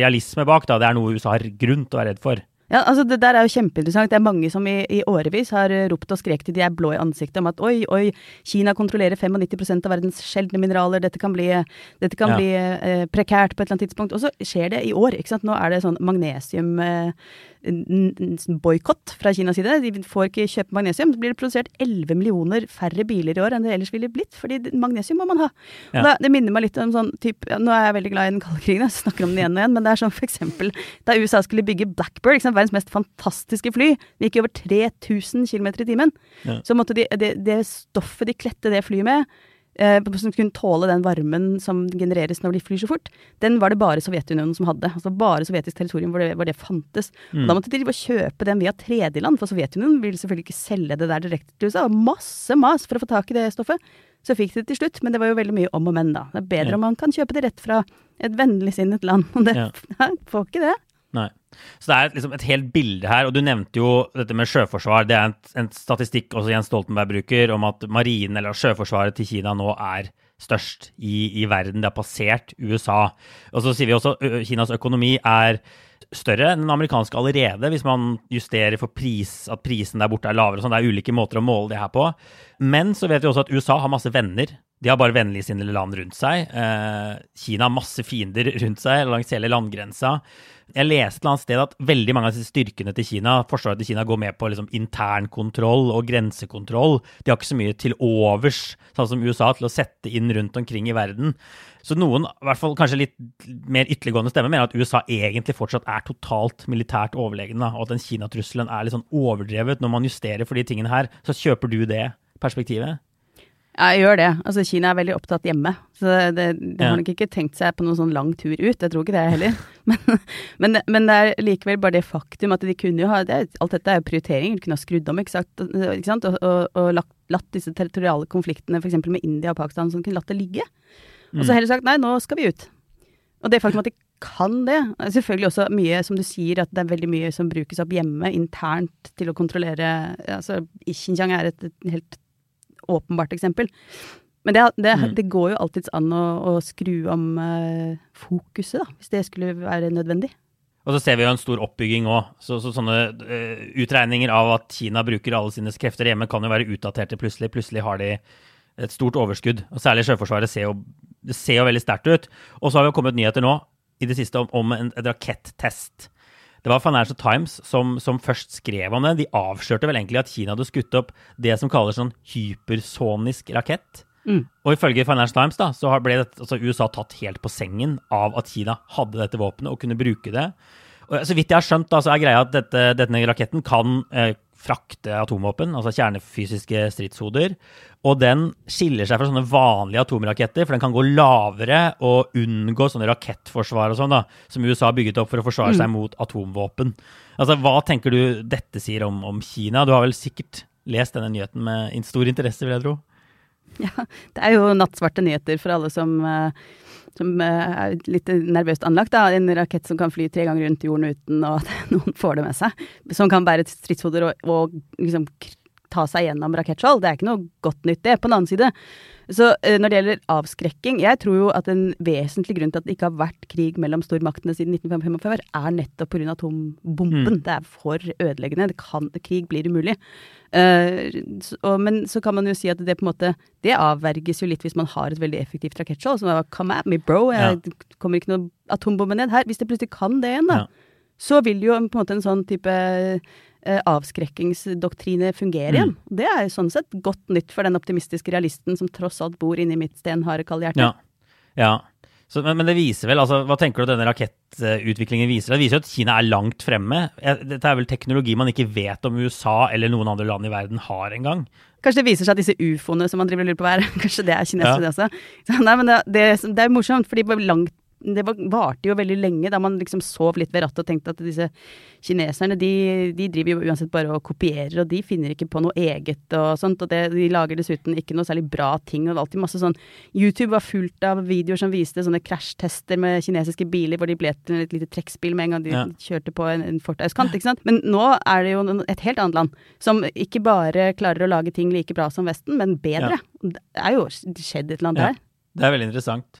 realisme bak. da, Det er noe USA har grunn til å være redd for. Ja, altså Det der er jo kjempeinteressant. Det er mange som i, i årevis har ropt og skreket til de er blå i ansiktet om at oi, oi, Kina kontrollerer 95% av verdens sjeldne mineraler, dette kan bli, dette kan ja. bli eh, prekært på et eller annet tidspunkt. Og så skjer det i år. ikke sant? Nå er det sånn magnesium... Eh, boikott fra Kinas side. De får ikke kjøpe magnesium. Så blir det produsert 11 millioner færre biler i år enn det ellers ville blitt, fordi magnesium må man ha. Ja. Da, det minner meg litt om sånn type ja, Nå er jeg veldig glad i den kalde krigen, jeg snakker om den igjen og igjen, men det er sånn for eksempel da USA skulle bygge Blackbird, sant, verdens mest fantastiske fly, det gikk over 3000 km i timen, ja. så måtte de, det, det stoffet de kledte det flyet med som kunne tåle den varmen som genereres når de flyr så fort, den var det bare Sovjetunionen som hadde. Altså bare sovjetisk territorium hvor det, hvor det fantes. Mm. Da måtte de kjøpe den via tredjeland, for Sovjetunionen ville selvfølgelig ikke selge det der direkte til USA. Masse mas for å få tak i det stoffet. Så fikk de det til slutt, men det var jo veldig mye om og men, da. Det er bedre ja. om man kan kjøpe det rett fra et vennligsinnet land. [LAUGHS] Og det ja. [LAUGHS] får ikke det. Nei. Så det er liksom et helt bilde her. Og du nevnte jo dette med sjøforsvar. Det er en, en statistikk også Jens Stoltenberg bruker, om at marinen eller sjøforsvaret til Kina nå er størst i, i verden. Det har passert USA. Og så sier vi også Kinas økonomi er større enn den amerikanske allerede, hvis man justerer for pris, at prisen der borte er lavere. og Sånn. Det er ulike måter å måle det her på. Men så vet vi også at USA har masse venner De har bare vennligsinnede land rundt seg. Eh, Kina har masse fiender rundt seg langs hele landgrensa. Jeg leste et eller annet sted at veldig mange av disse styrkene til Kina forsvaret til Kina går med på liksom internkontroll og grensekontroll. De har ikke så mye til overs, sånn som USA, til å sette inn rundt omkring i verden. Så noen, i hvert fall kanskje litt mer ytterliggående stemme, mener at USA egentlig fortsatt er totalt militært overlegne, og at den Kina-trusselen er litt sånn overdrevet. Når man justerer for de tingene her, så kjøper du det perspektivet? Ja, jeg gjør det. Altså, Kina er veldig opptatt hjemme. Så det, de har nok ikke tenkt seg på noen sånn lang tur ut. Jeg tror ikke det heller. [LAUGHS] Men, men, men det er likevel bare det faktum at de kunne jo ha det, Alt dette er jo prioriteringer. De kunne ha skrudd om, ikke sant? Ikke sant? Og, og, og lagt, latt disse territoriale konfliktene f.eks. med India og Pakistan, som kunne latt det ligge. Og så heller sagt nei, nå skal vi ut. Og det faktum at de kan det, selvfølgelig også mye, som du sier, at det er veldig mye som brukes opp hjemme, internt, til å kontrollere altså, Xinjiang er et, et helt åpenbart eksempel. Men det, det, Mm. det går jo alltids an å, å skru om uh, fokuset, da, hvis det skulle være nødvendig. Og så ser vi jo en stor oppbygging òg. Så, så sånne uh, utregninger av at Kina bruker alle sine krefter hjemme, kan jo være utdaterte plutselig. Plutselig har de et stort overskudd. Og særlig Sjøforsvaret ser jo, ser jo veldig sterkt ut. Og så har vi jo kommet nyheter nå i det siste om, om en, en rakettest. Det var Financial Times som, som først skrev om det. De avslørte vel egentlig at Kina hadde skutt opp det som kalles sånn hypersonisk rakett. Og ifølge Financial Times da, så ble det, altså USA tatt helt på sengen av at Kina hadde dette våpenet og kunne bruke det. Og så vidt jeg har skjønt, da, så er greia at dette, denne raketten kan eh, frakte atomvåpen, altså kjernefysiske stridshoder. Og den skiller seg fra sånne vanlige atomraketter, for den kan gå lavere og unngå sånne rakettforsvar og sånn, da, som USA har bygget opp for å forsvare seg mot atomvåpen. Altså, Hva tenker du dette sier om, om Kina? Du har vel sikkert lest denne nyheten med stor interesse, vil jeg tro? Ja, det er jo nattsvarte nyheter for alle som, eh, som eh, er litt nervøst anlagt. Da. En rakett som kan fly tre ganger rundt jorden uten at [LAUGHS] noen får det med seg. Som kan bære stridshoder og, og liksom ta seg gjennom rakettskjold. Det er ikke noe godt nytt, det. På den annen side. Så eh, når det gjelder avskrekking, jeg tror jo at en vesentlig grunn til at det ikke har vært krig mellom stormaktene siden 1945, er nettopp pga. atombomben. Det er for ødeleggende. Det kan, krig blir umulig. Uh, så, og, men så kan man jo si at det på en måte Det avverges jo litt hvis man har et veldig effektivt rakettskjold. Som er come at me, bro. Jeg, ja. kommer ikke noe atombombe ned her. Hvis det plutselig kan det igjen, da. Ja. Så vil jo på en måte en sånn type eh, avskrekkingsdoktrine fungerer igjen. Det er jo sånn sett godt nytt for den optimistiske realisten som tross alt bor inni mitt stenharde kalde hjerte. Ja. ja. Så, men, men det viser vel, altså, Hva tenker du denne rakettutviklingen viser? Det viser jo at Kina er langt fremme. Eh, Dette er vel teknologi man ikke vet om USA eller noen andre land i verden har engang. Kanskje det viser seg at disse ufoene som man driver og lurer på hva er, [LAUGHS] kanskje det er kinesere Ja. det også. Så, nei, men det, det, det er morsomt, fordi langt det var, varte jo veldig lenge da man liksom sov litt ved rattet og tenkte at disse kineserne, de, de driver jo uansett bare og kopierer, og de finner ikke på noe eget og sånt. Og det, de lager dessuten ikke noe særlig bra ting. Og det var alltid masse sånn YouTube var fullt av videoer som viste sånne krasjtester med kinesiske biler hvor de ble til et lite trekkspill med en gang de Ja. kjørte på en, en fortauskant, ikke sant. Men nå er det jo et helt annet land som ikke bare klarer å lage ting like bra som Vesten, men bedre. Det er jo skjedd et eller annet Ja. der. Det er veldig interessant.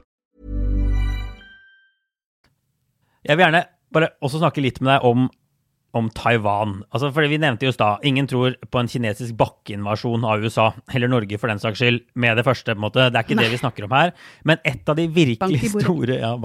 Jeg vil gjerne bare også snakke litt med deg om, om Taiwan. Altså, fordi Vi nevnte jo i ingen tror på en kinesisk bakkeinvasjon av USA, eller Norge for den saks skyld, med det første. på en måte. Det er ikke det vi snakker om her. Men et av de virkelig store ja.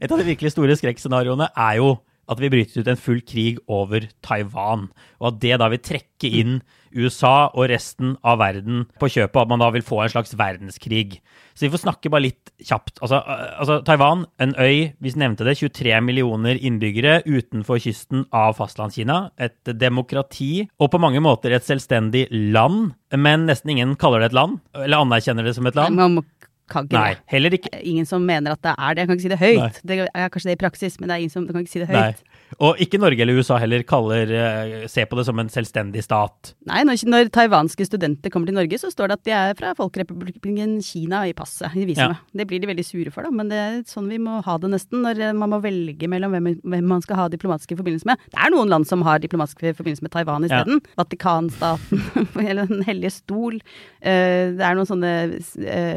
Et av de virkelig store skrekkscenarioene er jo at vi bryter ut en full krig over Taiwan, og at det da vil trekke inn USA og resten av verden på kjøpet, at man da vil få en slags verdenskrig. Så vi får snakke bare litt kjapt. Altså, øh, altså Taiwan, en øy, vi nevnte det, 23 millioner innbyggere utenfor kysten av fastlandskina. Et demokrati, og på mange måter et selvstendig land, men nesten ingen kaller det et land, eller anerkjenner det som et land. Man må kan ikke Nei, det. heller ikke Ingen som mener at det er det. Jeg kan ikke si det høyt. Det er kanskje det i praksis, men det er ingen som kan ikke si det Nei. høyt. Og ikke Norge eller USA heller kaller eh, ser på det som en selvstendig stat. Nei, når, når taiwanske studenter kommer til Norge, så står det at de er fra Folkerepublikken Kina i passet. i visumet. Det blir de veldig sure for, da, men det er sånn vi må ha det nesten. Når eh, man må velge mellom hvem, hvem man skal ha diplomatiske forbindelser med. Det er noen land som har diplomatiske forbindelser med Taiwan Ja. isteden. Vatikanstaten, [LAUGHS] eller Den hellige stol. Eh, det er noen sånne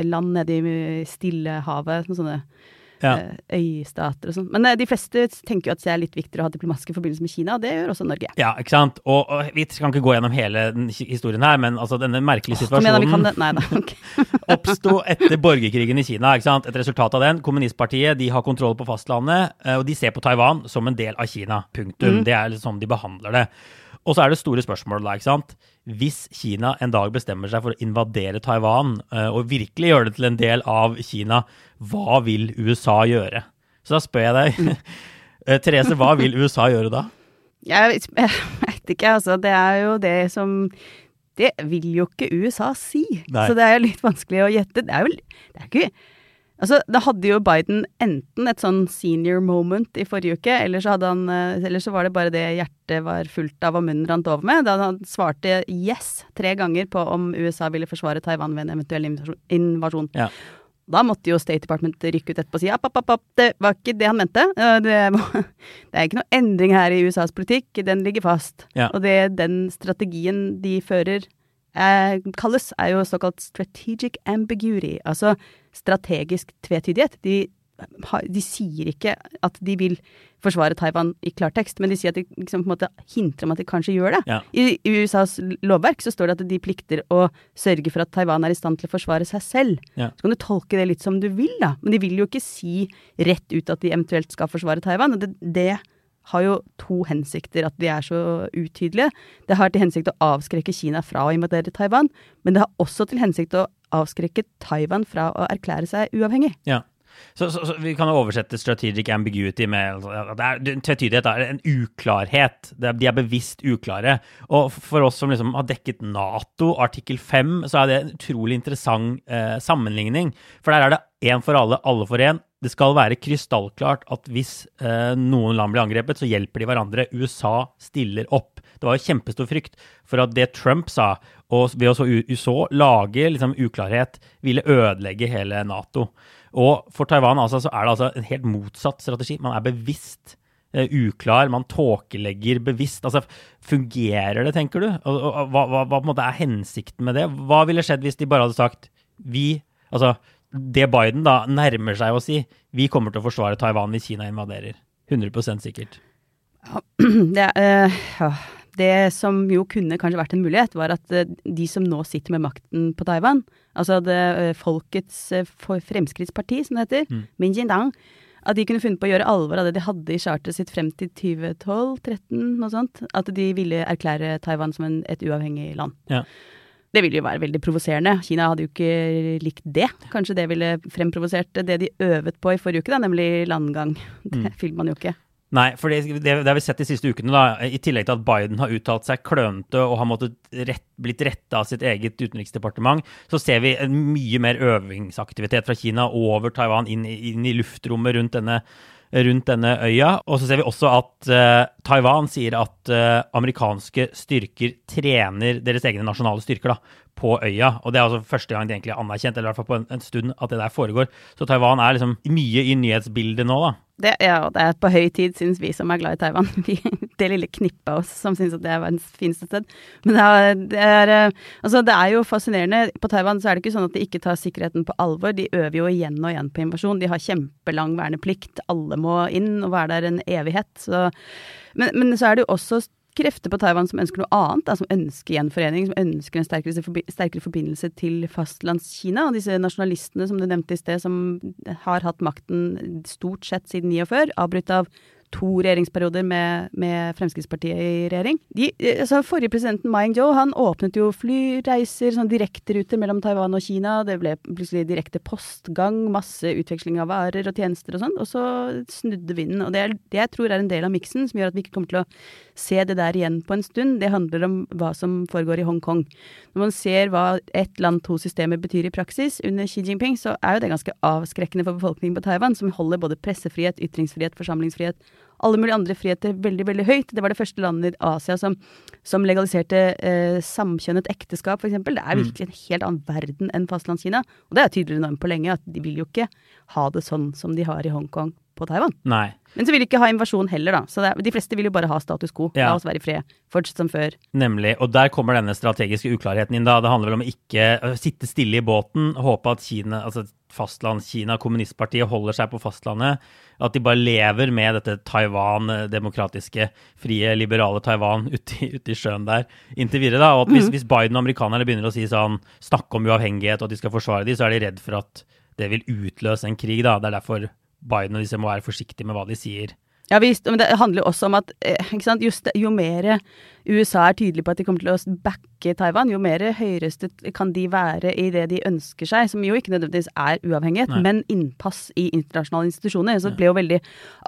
land nede i Stillehavet, noen sånne Ja. eh, øystater og sånn. Men eh, de fleste tenker jo at det er litt viktigere å ha diplomatiske forbindelser med Kina, og det gjør også Norge. Ja, ikke sant? Og, og vi kan ikke gå gjennom hele historien her, men altså denne merkelige situasjonen [LAUGHS] oppsto etter borgerkrigen i Kina. ikke sant? Et resultat av den. Kommunistpartiet de har kontroll på fastlandet, eh, og de ser på Taiwan som en del av Kina. Punktum. Det er litt sånn de behandler det. Og så er det store spørsmålet da, ikke sant. Hvis Kina en dag bestemmer seg for å invadere Taiwan, eh, og virkelig gjøre det til en del av Kina, hva vil USA gjøre? Så da spør jeg deg, [LAUGHS] eh, Therese, hva vil USA gjøre da? Jeg, [LAUGHS] jeg vet ikke, altså. Det er jo det som Det vil jo ikke USA si. Nei. Så det er jo litt vanskelig å gjette. Det er jo det er ikke Altså, da hadde jo Biden enten et sånn senior moment i forrige uke, eller så, han, eh, eller så var det bare det hjertet var fullt av og munnen rant over med, da han svarte yes tre ganger på om USA ville forsvare Taiwan ved en eventuell invasjon- invasjon. Ja. Da måtte jo State Department rykke ut etterpå og si app, app, app, app, det var ikke det han mente. Det, [LAUGHS] det er ikke noe endring her i USAs politikk, den ligger fast. Ja. Og det den strategien de fører eh, kalles, er jo såkalt strategic ambiguity, altså strategisk tvetydighet. De, de sier ikke at de vil forsvare Taiwan i klartekst, men de sier at de liksom på en måte hintrer om at de kanskje gjør det. Ja. I, I USAs lovverk så står det at de plikter å sørge for at Taiwan er i stand til å forsvare seg selv. Ja. Så kan du tolke det litt som du vil, da. Men de vil jo ikke si rett ut at de eventuelt skal forsvare Taiwan. Og det, det har jo to hensikter, at de er så utydelige. Det har til hensikt å avskrekke Kina fra å invadere Taiwan, men det har også til hensikt å avskrekke Taiwan fra å erklære seg uavhengig. Ja. Så, så, så vi kan oversette strategic ambiguity med altså, at det er, er en uklarhet. Er, de er bevisst uklare. Og for oss som liksom har dekket Nato, artikkel 5, så er det en utrolig interessant eh, sammenligning. For der er det én for alle, alle for én. Det skal være krystallklart at hvis eh, noen land blir angrepet, så hjelper de hverandre. USA stiller opp. Det var jo kjempestor frykt for at det Trump sa, og ved å så så lage liksom uklarhet, ville ødelegge hele Nato. Og for Taiwan altså, så er det altså en helt motsatt strategi. Man er bevisst eh, uklar, man tåkelegger bevisst. Altså, fungerer det, tenker du? Og, og, og hva, hva, hva er hensikten med det? Hva ville skjedd hvis de bare hadde sagt vi Altså, det Biden da nærmer seg å si, vi kommer til å forsvare Taiwan hvis Kina invaderer. 100% sikkert. [CLEARS THROAT] Det, eh, det som jo kunne kanskje vært en mulighet, var at eh, de som nå sitter med makten på Taiwan, altså det eh, Folkets Fremskrittsparti, som det heter, Mm. Minjindang, at de kunne funnet på å gjøre alvor av det de hadde i charteret sitt frem til 2012-2013, noe sånt. At de ville erklære Taiwan som en, et uavhengig land. Ja. Det ville jo være veldig provoserende. Kina hadde jo ikke likt det. Kanskje det ville fremprovosert det de øvet på i forrige uke, da, nemlig landgang. Det Mm. filmer man jo ikke. Nei, for det, det, det har vi sett de siste ukene, da, i tillegg til at Biden har uttalt seg klønete og har rett, blitt retta av sitt eget utenriksdepartement, så ser vi en mye mer øvingsaktivitet fra Kina over Taiwan inn, inn i luftrommet rundt denne, rundt denne øya. Og så ser vi også at uh, Taiwan sier at uh, amerikanske styrker trener deres egne nasjonale styrker da, på øya. Og det er altså første gang det egentlig er anerkjent, eller i hvert fall på en, en stund, at det der foregår. Så Taiwan er liksom mye i nyhetsbildet nå, da. Det, ja, det er på høy tid, syns vi som er glad i Taiwan. [LAUGHS] Vi, det lille knippet oss som syns at det er verdens fineste sted. Men det er, det, er, eh, altså det er jo fascinerende. På Taiwan så er det ikke sånn at de ikke tar sikkerheten på alvor. De øver jo igjen og igjen på invasjon. De har kjempelang verneplikt. Alle må inn og være der en evighet. Så, men, men så er det jo også krefter på Taiwan som ønsker noe annet, da, som ønsker gjenforening, som ønsker en sterkere, sterkere forbindelse til fastlandskina. Og disse nasjonalistene som du nevnte i sted, som har hatt makten stort sett siden 49, avbrutt av to regjeringsperioder med, med Fremskrittspartiet i regjering. De, altså Forrige presidenten Ma Ying-jeou han åpnet jo flyreiser, sånn direkteruter mellom Taiwan og Kina. Det ble plutselig direkte postgang, masse utveksling av varer og tjenester og sånn. Og så snudde vinden. Og det, er, det jeg tror er en del av miksen som gjør at vi ikke kommer til å se det der igjen på en stund. Det handler om hva som foregår i Hongkong. Når man ser hva ett land, to systemer betyr i praksis under Xi Jinping, så er jo det ganske avskrekkende for befolkningen på Taiwan, som holder både pressefrihet, ytringsfrihet, forsamlingsfrihet alle mulige andre friheter veldig veldig høyt. Det var det første landet i Asia som, som legaliserte eh, samkjønnet ekteskap, f.eks. Det er virkelig en helt annen verden enn fastlandskina. Og det er tydeligere nå enn på lenge at de vil jo ikke ha det sånn som de har i Hongkong på Taiwan. Nei. Men så vil de ikke ha invasjon heller, da. Så det, de fleste vil jo bare ha status quo. Ja. La oss være i fred. Fortsett som før. Nemlig. Og der kommer denne strategiske uklarheten inn. da. Det handler vel om ikke å sitte stille i båten, håpe at Kina, altså fastlandskina, kommunistpartiet, holder seg på fastlandet. At de bare lever med dette Taiwan, øh, demokratiske, frie, liberale Taiwan ute ute i sjøen der inntil videre. da. Og at hvis, hvis Biden og amerikanerne begynner å si sånn, snakke om uavhengighet og at de skal forsvare dem, så er de redd for at det vil utløse en krig. da. Det er derfor Biden og disse må være forsiktige med hva de sier. Ja visst, men det handler jo også om at eh, sant? Just, jo mer USA er tydelig på at de kommer til å backe Taiwan, jo mer høyrøstet kan de være i det de ønsker seg, som jo ikke nødvendigvis er uavhengighet, Nei. men innpass i internasjonale institusjoner. Så det ble jo veldig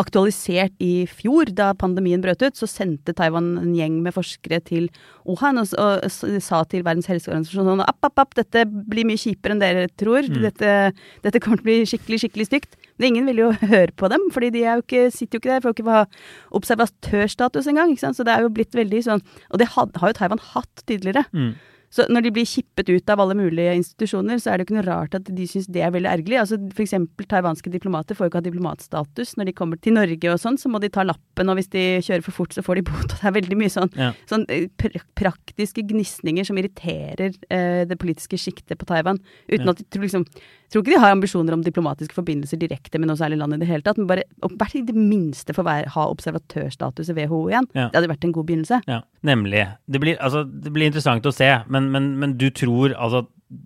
aktualisert i fjor, da pandemien brøt ut. Så sendte Taiwan en gjeng med forskere til Wuhan og, og, og sa til Verdens helseorganisasjon sånn app, app, app, dette blir mye kjipere enn dere tror. Dette, dette kommer til å bli skikkelig, skikkelig stygt. Men ingen vil jo [LAUGHS] høre på dem, fordi de er jo ikke, sitter jo ikke der, får ikke ha observatørstatus engang. Så det er jo blitt veldig sånn Og det had, har jo Taiwan hatt tidligere. Mm. Så når de blir kippet ut av alle mulige institusjoner, så er det jo ikke noe rart at de syns det er veldig ergerlig. Altså for eksempel taiwanske diplomater får jo ikke ha diplomatstatus når de kommer til Norge og sånn, så må de ta lappen, og hvis de kjører for fort, så får de bot. [LAUGHS] Og det er veldig mye sånn, Ja. sånn eh, pr praktiske gnisninger som irriterer eh, det politiske sjiktet på Taiwan, uten Ja. at de tror liksom tror ikke de har ambisjoner om diplomatiske forbindelser direkte med noe særlig land i det hele tatt, men bare hvert i det minste få være- ha observatørstatus i WHO igjen. Ja. Det hadde vært en god begynnelse. Ja, nemlig. Det blir, altså, det blir interessant å se, men, men, men du tror altså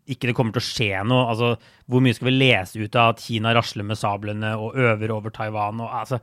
ikke det kommer til å skje noe? Altså, hvor mye skal vi lese ut av at Kina rasler med sablene og øver over Taiwan? Og, altså,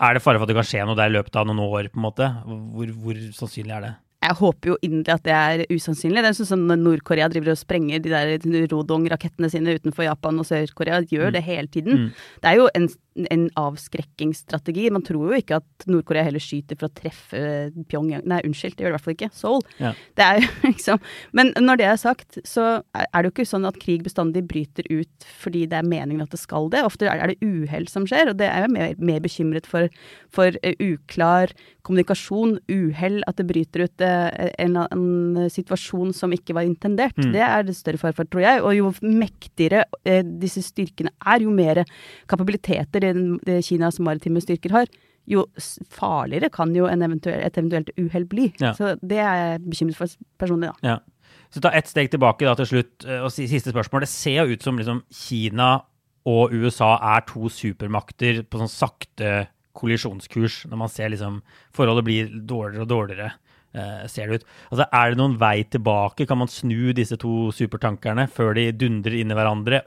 er det fare for at det kan skje noe der i løpet av noen år? på en måte? Hvor, hvor sannsynlig er det? Jeg håper jo inderlig at det er usannsynlig. Det er sånn som når Nord-Korea driver og sprenger de der Rodong-rakettene sine utenfor Japan og Sør-Korea. Gjør det hele tiden. Det er jo en, en avskrekkingsstrategi. Man tror jo ikke at Nord-Korea heller skyter for å treffe Pyongyang Nei, unnskyld, det gjør det i hvert fall ikke. Seoul. Ja. Det er jo [LAUGHS] liksom Men når det er sagt, så er det jo ikke sånn at krig bestandig bryter ut fordi det er meningen at det skal det. Ofte er det uhell som skjer, og det er jeg mer, mer bekymret for. For eh, uklar kommunikasjon, uhell, at det bryter ut en, en, situasjon som ikke var intendert. Det er det større fare for, tror jeg. Og jo mektigere eh, disse styrkene er, jo mer kapabiliteter det, det Kinas maritime styrker har, jo farligere kan jo en eventuell, et eventuelt uhell bli. Ja. Så det er jeg bekymret for personlig, da. Ja. Så ta ett steg tilbake da til slutt, eh, og siste spørsmål. Det ser jo ut som liksom Kina og USA er to supermakter på sånn sakte kollisjonskurs, når man ser liksom forholdet blir dårligere og dårligere. eh, ser det ut. Altså, Er det noen vei tilbake? Kan man snu disse to supertankerne før de dundrer inn i hverandre?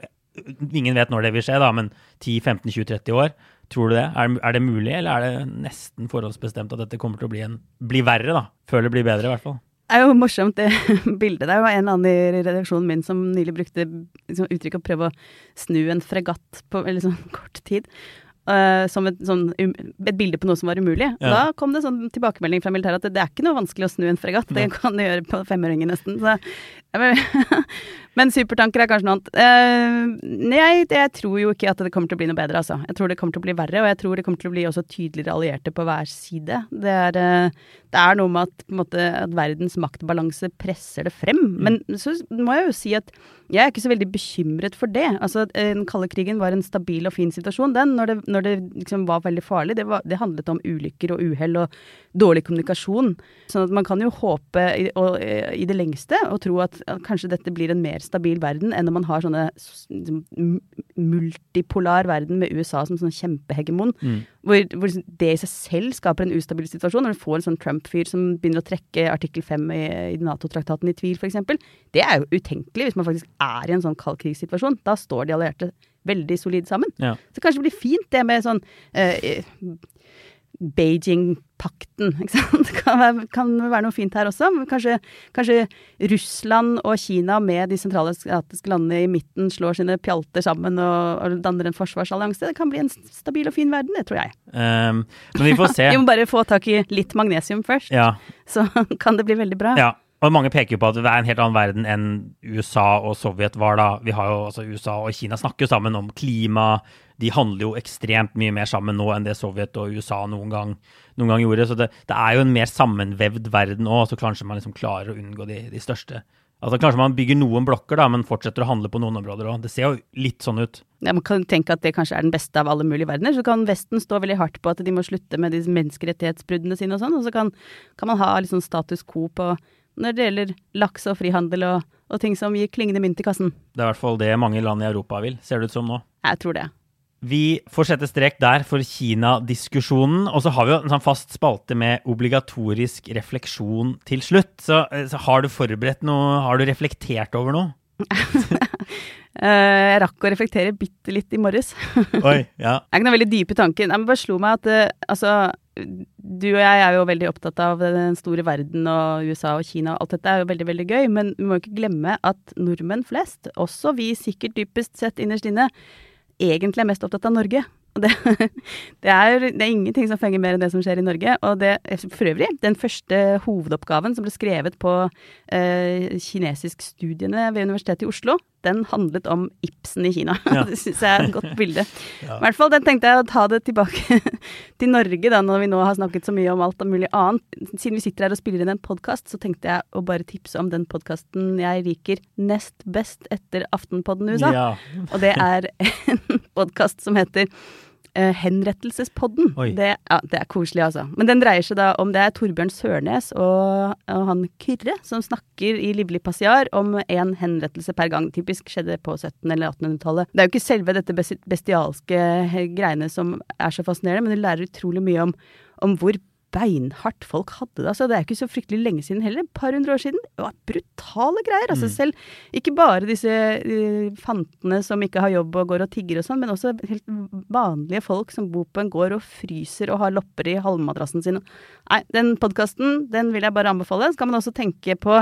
Ingen vet når det vil skje, da, men 10-15-20-30 år. Tror du det? Er, er det mulig, eller er det nesten forholdsbestemt at dette kommer til å bli, en, bli verre, da? Før det blir bedre, i hvert fall. Det er jo morsomt, det [LAUGHS] bildet. Det var en annen i redaksjonen min som nylig brukte liksom, uttrykk å prøve å snu en fregatt på sånn kort tid. Eh, som et, sånn, um, et bilde på noe som var umulig. Ja. Da kom det sånn tilbakemelding fra militæret at det, det er ikke noe vanskelig å snu en fregatt. Det kan du gjøre på femøringer nesten. Så, ja, [LAUGHS] men, supertanker er kanskje noe annet. Eh, nei, det, jeg tror jo ikke at det kommer til å bli noe bedre, altså. Jeg tror det kommer til å bli verre, og jeg tror det kommer til å bli også tydeligere allierte på hver side. Det er, eh, det er noe med at, måte, at verdens maktbalanse presser det frem. Men så må jeg jo si at jeg er ikke så veldig bekymret for det. Altså, eh, Den kalde krigen var en stabil og fin situasjon, den, når det, når det liksom var veldig farlig. Det, var, det handlet om ulykker og uhell og dårlig kommunikasjon. Sånn at man kan jo håpe i, og, i det lengste og tro at, at kanskje dette blir en mer stabil verden enn når man har sånne liksom, multipolar verden med USA som sånn kjempehegemon. Hvor, hvor det i seg selv skaper en ustabil situasjon. Når du får en sånn Trump-fyr som begynner å trekke artikkel 5 i, i Nato-traktaten i tvil, f.eks. Det er jo utenkelig hvis man faktisk er i en sånn kald krigssituasjon. Da står de allierte veldig solid sammen. Ja. Så kanskje det blir fint det med sånn eh, Beijing-pakten. Det [LAUGHS] kan være, kan være noe fint her også. men Kanskje, kanskje Russland og Kina med de sentralasiatiske landene i midten slår sine pjalter sammen og, og danner en forsvarsallianse. Det kan bli en stabil og fin verden, det tror jeg. Um, men vi får [LAUGHS] se. Vi må bare få tak i litt magnesium først, Ja. så [LAUGHS] kan det bli veldig bra. Ja, og mange peker jo på at det er en helt annen verden enn USA og Sovjet var da. Vi har jo altså USA og Kina snakker jo sammen om klima. De handler jo ekstremt mye mer sammen nå enn det Sovjet og USA noen gang, noen gang gjorde. Så det, det er jo en mer sammenvevd verden nå, så kanskje man liksom klarer å unngå de, de største. Altså Kanskje man bygger noen blokker, da, men fortsetter å handle på noen områder òg. Det ser jo litt sånn ut. Ja, man kan tenke at det kanskje er den beste av alle mulige verdener. Så kan Vesten stå veldig hardt på at de må slutte med disse menneskerettighetsbruddene sine og sånn, og så kan, kan man ha sånn status quo på når det gjelder laks og frihandel og, og ting som gir klingende mynt i kassen. Det er i hvert fall det mange land i Europa vil, ser det ut som nå. Jeg tror det. Vi får sette strek der for Kina-diskusjonen. Og så har vi jo en sånn fast spalte med obligatorisk refleksjon til slutt. Så, så har du forberedt noe? Har du reflektert over noe? [LAUGHS] Eh, jeg rakk å reflektere bitte litt i morges. [LAUGHS] Oi, ja. Det er ikke noe veldig dype tanken. Jeg bare slo meg at eh, altså Du og jeg er jo veldig opptatt av den store verden og USA og Kina og alt dette er jo veldig, veldig gøy, men vi må jo ikke glemme at nordmenn flest, også vi sikkert dypest sett innerst inne, egentlig er mest opptatt av Norge. Det, [LAUGHS] det, er, det er ingenting som fenger mer enn det som skjer i Norge. Og det, for øvrig, den første hovedoppgaven som ble skrevet på eh, kinesiskstudiene ved Universitetet i Oslo, den handlet om Ibsen i Kina. [LAUGHS] Ja. det syns jeg er et godt [LAUGHS] bilde. I hvert fall den tenkte jeg å ta det tilbake [LAUGHS] til Norge, da, når vi nå har snakket så mye om alt mulig annet. Siden vi sitter her og spiller inn en podkast, så tenkte jeg å bare tipse om den podkasten jeg liker nest best etter Aftenpodden USA. Ja. Og det er en podkast som heter eh, Henrettelsespodden. Det, ja, det er koselig, altså. Men den dreier seg da om det er Torbjørn Sørnes og, og han Kyrre som snakker i livlig passiar om én henrettelse per gang. Typisk skjedde på 1700- eller 1800-tallet. Det er jo ikke selve dette bestialske eh, greiene som er så fascinerende, men du lærer utrolig mye om, om hvor beinhardt folk hadde det. Altså, det er ikke så fryktelig lenge siden heller. Et par hundre år siden. Det var brutale greier. Altså, selv ikke bare disse uh, fantene som ikke har jobb og går og tigger og sånn, men også helt vanlige folk som bor på en gård og fryser og har lopper i halmmadrassen sin. Nei, den podkasten, den vil jeg bare anbefale. Så kan man også tenke på,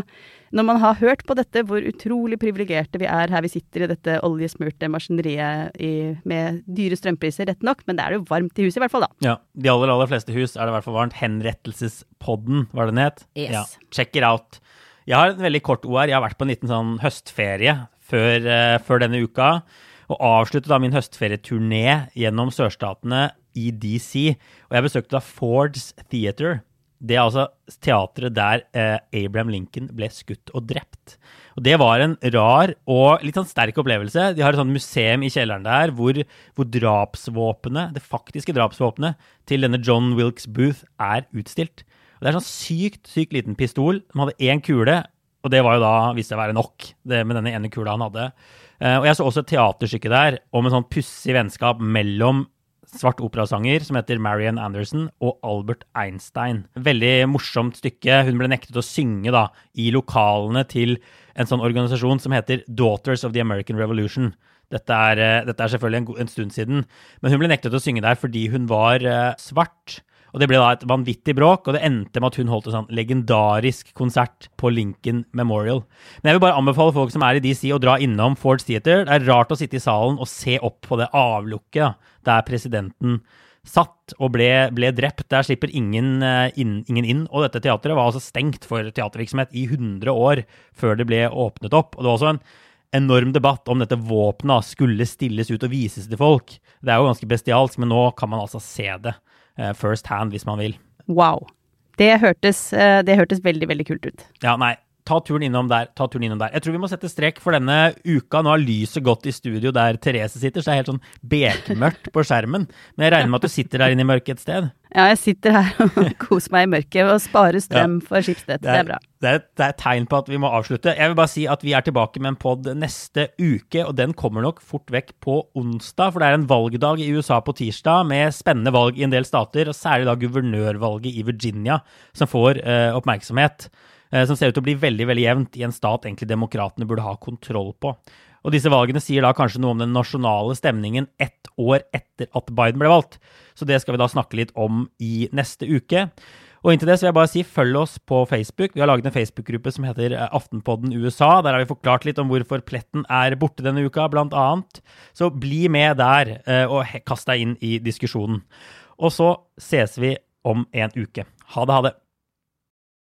når man har hørt på dette, hvor utrolig privilegerte vi er her vi sitter i dette oljesmurte maskineriet i, med dyre strømpriser, rett nok, men det er jo varmt i huset i hvert fall, da. Ja, De aller aller fleste hus er det i hvert fall varmt. Henrettelsespodden, var det den het? Yes. Ja, check it out. Jeg har en veldig kort OR. Jeg har vært på en liten sånn høstferie før, uh, før denne uka. Og avsluttet da min høstferieturné gjennom sørstatene i DC. Og jeg besøkte da Fords Theater. Det er altså teatret der eh, Abraham Lincoln ble skutt og drept. Og Det var en rar og litt sånn sterk opplevelse. De har et sånt museum i kjelleren der hvor, hvor drapsvåpenet, det faktiske drapsvåpenet til denne John Wilkes Booth er utstilt. Og Det er en sånn sykt, sykt liten pistol De hadde én kule, og det var jo da, viste seg å være nok, det med denne ene kula han hadde. Eh, og jeg så også et teaterstykke der om en sånn pussig vennskap mellom svart operasanger som heter Marian Anderson og Albert Einstein. Veldig morsomt stykke. Hun ble nektet å synge da i lokalene til en sånn organisasjon som heter Daughters of the American Revolution. Dette er, eh, dette er selvfølgelig en, en stund siden, men hun ble nektet å synge der fordi hun var eh, svart. Og Det ble da et vanvittig bråk, og det endte med at hun holdt en sånn legendarisk konsert på Lincoln Memorial. Men jeg vil bare anbefale folk som er i DC å dra innom Ford Theater. Det er rart å sitte i salen og se opp på det avlukket der presidenten satt og ble, ble drept. Der slipper ingen, eh, inn, ingen inn. Og dette teatret var altså stengt for teatervirksomhet i 100 år før det ble åpnet opp. Og det var også en enorm debatt om dette våpenet skulle stilles ut og vises til folk. Det er jo ganske bestialsk, men nå kan man altså se det first hand hvis man vil. Wow. Det hørtes, eh, det hørtes veldig, veldig kult ut. Ja, nei, ta turen innom der. ta turen innom der. Jeg tror vi må sette strek for denne uka. Nå har lyset gått i studio der Therese sitter, så det er helt sånn bekmørkt på skjermen. Men jeg regner med at du sitter der inne i mørket et sted? Ja, jeg sitter her og [LAUGHS] koser meg i mørket og sparer strøm for Schibsted. Det er bra. Det er, det er et tegn på at vi må avslutte. Jeg vil bare si at vi er tilbake med en pod neste uke, og den kommer nok fort vekk på onsdag. For det er en valgdag i USA på tirsdag med spennende valg i en del stater, og særlig da guvernørvalget i Virginia, som får uh, oppmerksomhet. Eh, som ser ut til å bli veldig veldig jevnt i en stat egentlig demokratene burde ha kontroll på. Og disse valgene sier da kanskje noe om den nasjonale stemningen ett år etter at Biden ble valgt. Så det skal vi da snakke litt om i neste uke. Og inntil det så vil jeg bare si følg oss på Facebook. Vi har laget en Facebook-gruppe som heter eh, Aftenpodden USA. Der har vi forklart litt om hvorfor pletten er borte denne uka, blant annet. Så bli med der, eh, og kast deg inn i diskusjonen. Og så ses vi om en uke. Ha det, ha det.